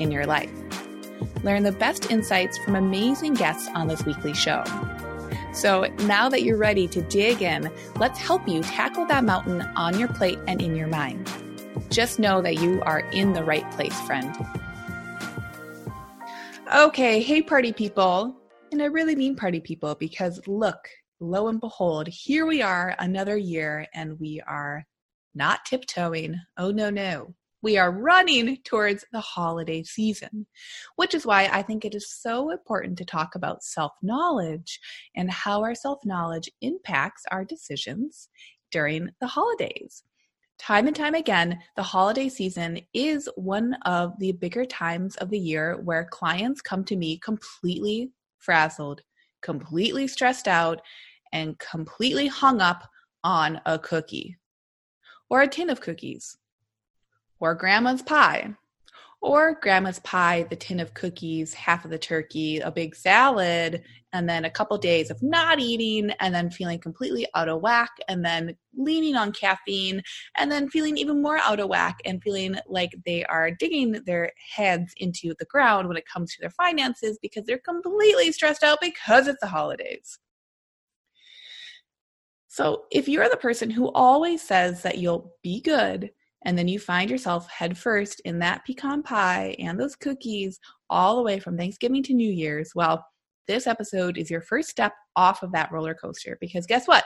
in your life. Learn the best insights from amazing guests on this weekly show. So now that you're ready to dig in, let's help you tackle that mountain on your plate and in your mind. Just know that you are in the right place, friend. Okay, hey, party people. And I really mean party people because look, lo and behold, here we are another year and we are not tiptoeing. Oh, no, no we are running towards the holiday season, which is why I think it is so important to talk about self knowledge and how our self knowledge impacts our decisions during the holidays. Time and time again, the holiday season is one of the bigger times of the year where clients come to me completely frazzled, completely stressed out, and completely hung up on a cookie or a tin of cookies or grandma's pie, or grandma's pie, the tin of cookies, half of the turkey, a big salad, and then a couple days of not eating, and then feeling completely out of whack, and then leaning on caffeine, and then feeling even more out of whack and feeling like they are digging their heads into the ground when it comes to their finances because they're completely stressed out because it's the holidays. So, if you're the person who always says that you'll be good and then you find yourself headfirst in that pecan pie and those cookies all the way from Thanksgiving to New Year's. Well, this episode is your first step off of that roller coaster because guess what?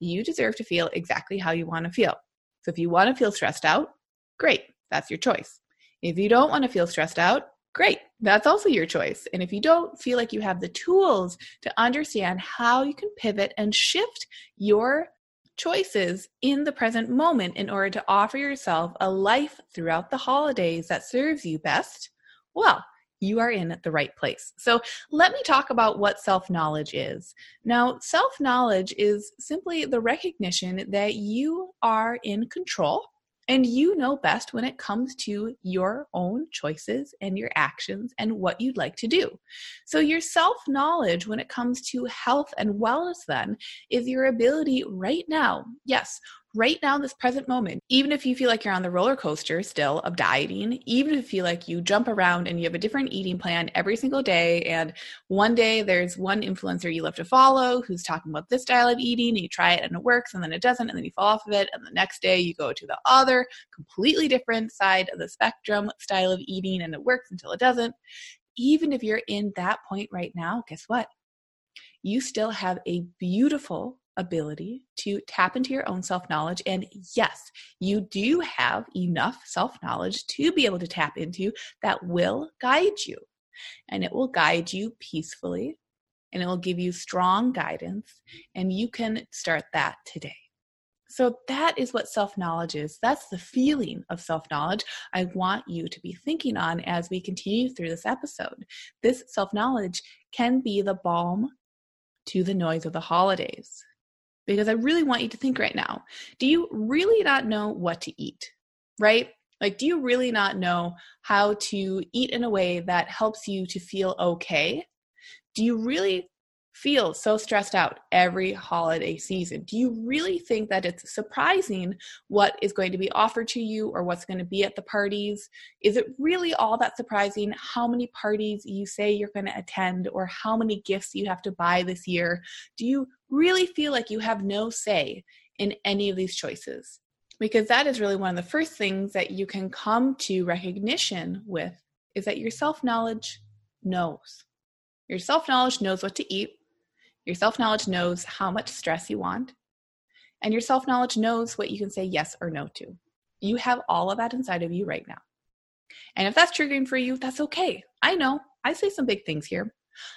You deserve to feel exactly how you want to feel. So if you want to feel stressed out, great, that's your choice. If you don't want to feel stressed out, great, that's also your choice. And if you don't feel like you have the tools to understand how you can pivot and shift your choices in the present moment in order to offer yourself a life throughout the holidays that serves you best, well, you are in the right place. So, let me talk about what self knowledge is. Now, self knowledge is simply the recognition that you are in control and you know best when it comes to your own choices and your actions and what you'd like to do. So, your self knowledge when it comes to health and wellness, then, is your ability right now, yes, right now, this present moment, even if you feel like you're on the roller coaster still of dieting, even if you feel like you jump around and you have a different eating plan every single day, and one day there's one influencer you love to follow who's talking about this style of eating, and you try it and it works, and then it doesn't, and then you fall off of it, and the next day you go to the other completely different side of the spectrum style of eating, and it works until it doesn't. Even if you're in that point right now, guess what? You still have a beautiful ability to tap into your own self knowledge. And yes, you do have enough self knowledge to be able to tap into that will guide you. And it will guide you peacefully and it will give you strong guidance. And you can start that today. So, that is what self knowledge is. That's the feeling of self knowledge I want you to be thinking on as we continue through this episode. This self knowledge can be the balm to the noise of the holidays because I really want you to think right now. Do you really not know what to eat? Right? Like, do you really not know how to eat in a way that helps you to feel okay? Do you really feel so stressed out every holiday season? Do you really think that it's surprising what is going to be offered to you or what's going to be at the parties? Is it really all that surprising how many parties you say you're going to attend or how many gifts you have to buy this year? Do you really feel like you have no say in any of these choices? Because that is really one of the first things that you can come to recognition with is that your self knowledge knows. Your self knowledge knows what to eat, your self knowledge knows how much stress you want, and your self knowledge knows what you can say yes or no to. You have all of that inside of you right now. And if that's triggering for you, that's okay. I know. I say some big things here.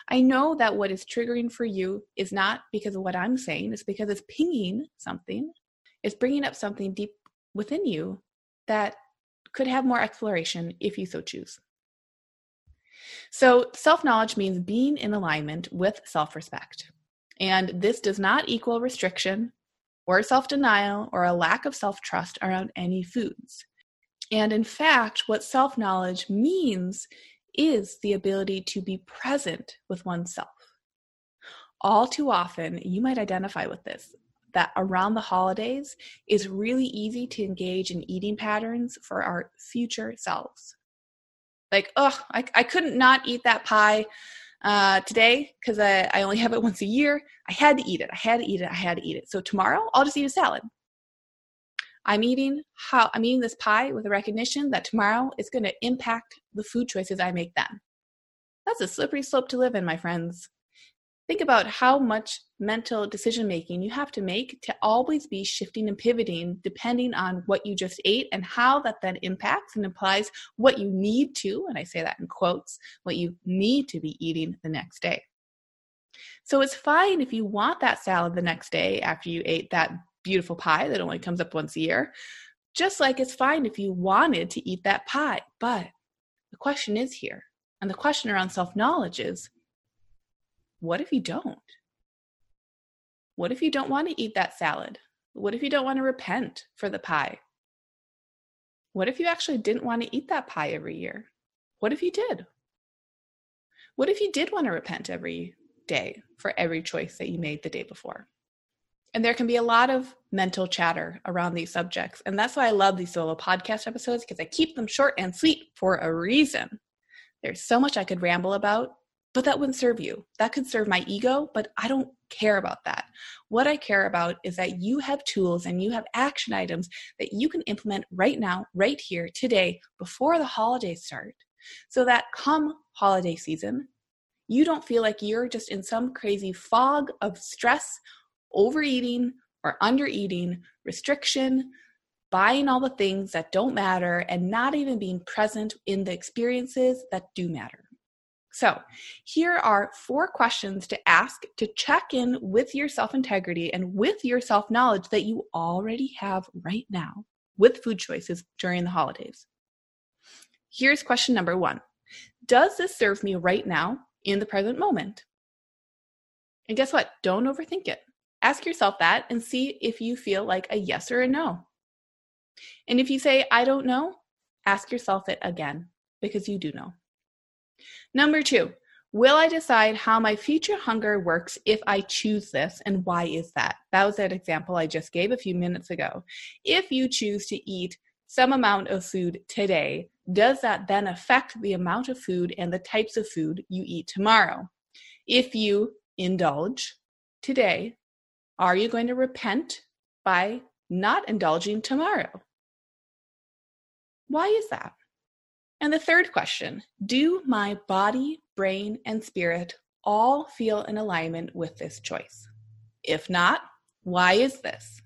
I know that what is triggering for you is not because of what I'm saying, it's because it's pinging something. It's bringing up something deep within you that could have more exploration if you so choose. So, self knowledge means being in alignment with self respect. And this does not equal restriction or self denial or a lack of self trust around any foods. And in fact, what self knowledge means is the ability to be present with oneself. All too often, you might identify with this that around the holidays is really easy to engage in eating patterns for our future selves. Like, oh, I, I couldn't not eat that pie uh, today because I, I only have it once a year. I had to eat it. I had to eat it. I had to eat it. So tomorrow, I'll just eat a salad. I'm eating how I'm eating this pie with a recognition that tomorrow is going to impact the food choices I make then. That's a slippery slope to live in, my friends. Think about how much mental decision making you have to make to always be shifting and pivoting depending on what you just ate and how that then impacts and implies what you need to, and I say that in quotes, what you need to be eating the next day. So it's fine if you want that salad the next day after you ate that beautiful pie that only comes up once a year. Just like it's fine if you wanted to eat that pie. But the question is here, and the question around self knowledge is what if you don't? What if you don't want to eat that salad? What if you don't want to repent for the pie? What if you actually didn't want to eat that pie every year? What if you did? What if you did want to repent every day for every choice that you made the day before? And there can be a lot of mental chatter around these subjects. And that's why I love these solo podcast episodes because I keep them short and sweet for a reason. There's so much I could ramble about, but that wouldn't serve you. That could serve my ego, but I don't care about that. What I care about is that you have tools and you have action items that you can implement right now, right here, today, before the holidays start. So that come holiday season, you don't feel like you're just in some crazy fog of stress overeating or undereating, restriction, buying all the things that don't matter, and not even being present in the experiences that do matter. So, here are four questions to ask to check in with your self integrity and with your self knowledge that you already have right now with food choices during the holidays. Here's question number one Does this serve me right now in the present moment? And guess what? Don't overthink it. Ask yourself that and see if you feel like a yes or a no. And if you say, I don't know, ask yourself it again because you do know. Number two, will I decide how my future hunger works if I choose this and why is that? That was that example I just gave a few minutes ago. If you choose to eat some amount of food today, does that then affect the amount of food and the types of food you eat tomorrow? If you indulge today, are you going to repent by not indulging tomorrow? Why is that? And the third question Do my body, brain, and spirit all feel in alignment with this choice? If not, why is this?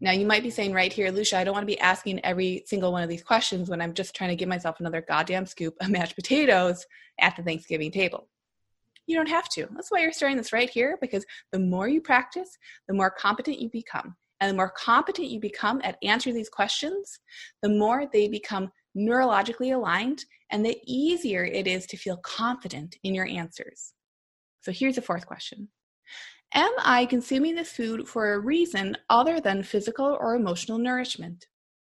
Now, you might be saying right here, Lucia, I don't want to be asking every single one of these questions when I'm just trying to give myself another goddamn scoop of mashed potatoes at the Thanksgiving table. You don't have to. That's why you're starting this right here because the more you practice, the more competent you become. And the more competent you become at answering these questions, the more they become neurologically aligned and the easier it is to feel confident in your answers. So here's the fourth question Am I consuming this food for a reason other than physical or emotional nourishment?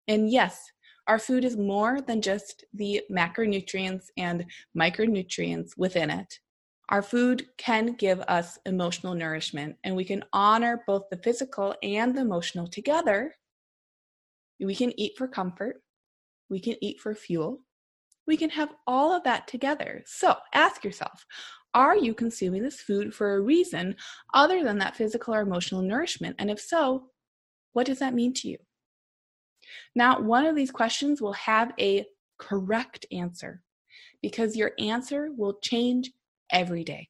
And yes, our food is more than just the macronutrients and micronutrients within it. Our food can give us emotional nourishment, and we can honor both the physical and the emotional together. We can eat for comfort, we can eat for fuel, we can have all of that together. So ask yourself are you consuming this food for a reason other than that physical or emotional nourishment? And if so, what does that mean to you? Now, one of these questions will have a correct answer because your answer will change every day.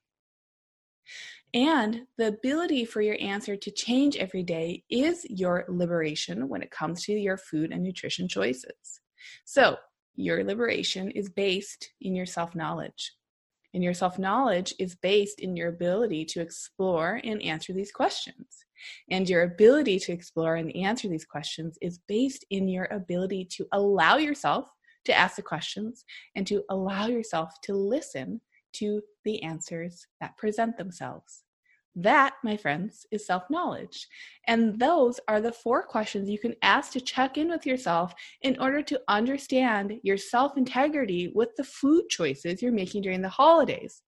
And the ability for your answer to change every day is your liberation when it comes to your food and nutrition choices. So, your liberation is based in your self knowledge. And your self knowledge is based in your ability to explore and answer these questions. And your ability to explore and answer these questions is based in your ability to allow yourself to ask the questions and to allow yourself to listen to the answers that present themselves. That, my friends, is self knowledge. And those are the four questions you can ask to check in with yourself in order to understand your self integrity with the food choices you're making during the holidays.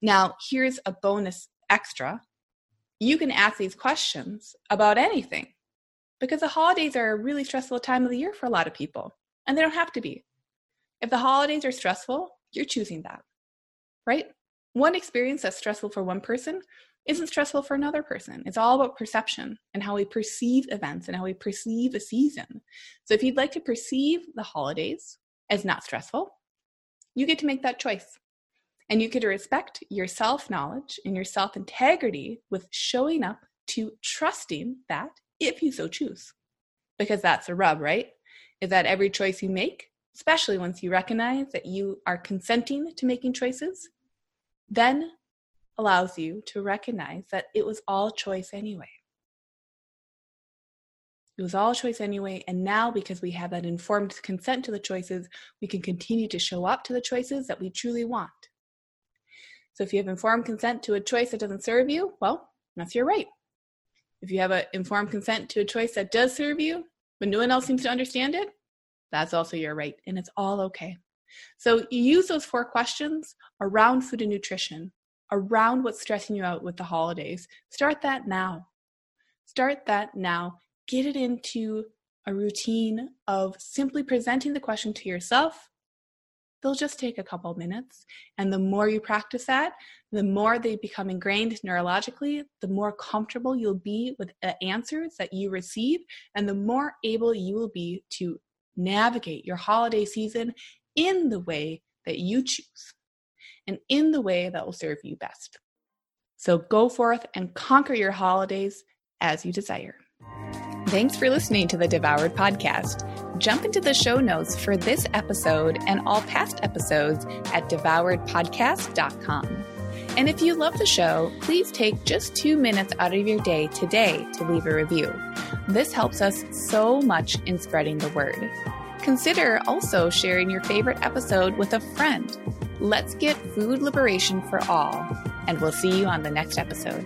Now, here's a bonus extra you can ask these questions about anything because the holidays are a really stressful time of the year for a lot of people, and they don't have to be. If the holidays are stressful, you're choosing that, right? One experience that's stressful for one person isn't stressful for another person. It's all about perception and how we perceive events and how we perceive a season. So if you'd like to perceive the holidays as not stressful, you get to make that choice. And you get to respect your self knowledge and your self integrity with showing up to trusting that if you so choose. Because that's the rub, right? Is that every choice you make, especially once you recognize that you are consenting to making choices, then allows you to recognize that it was all choice anyway. It was all choice anyway. And now, because we have that informed consent to the choices, we can continue to show up to the choices that we truly want. So, if you have informed consent to a choice that doesn't serve you, well, that's your right. If you have an informed consent to a choice that does serve you, but no one else seems to understand it, that's also your right. And it's all okay. So you use those four questions around food and nutrition, around what's stressing you out with the holidays. Start that now. Start that now. Get it into a routine of simply presenting the question to yourself. They'll just take a couple minutes. And the more you practice that, the more they become ingrained neurologically, the more comfortable you'll be with the answers that you receive, and the more able you will be to navigate your holiday season in the way that you choose and in the way that will serve you best. So go forth and conquer your holidays as you desire. Thanks for listening to the Devoured Podcast. Jump into the show notes for this episode and all past episodes at devouredpodcast.com. And if you love the show, please take just two minutes out of your day today to leave a review. This helps us so much in spreading the word. Consider also sharing your favorite episode with a friend. Let's get food liberation for all, and we'll see you on the next episode.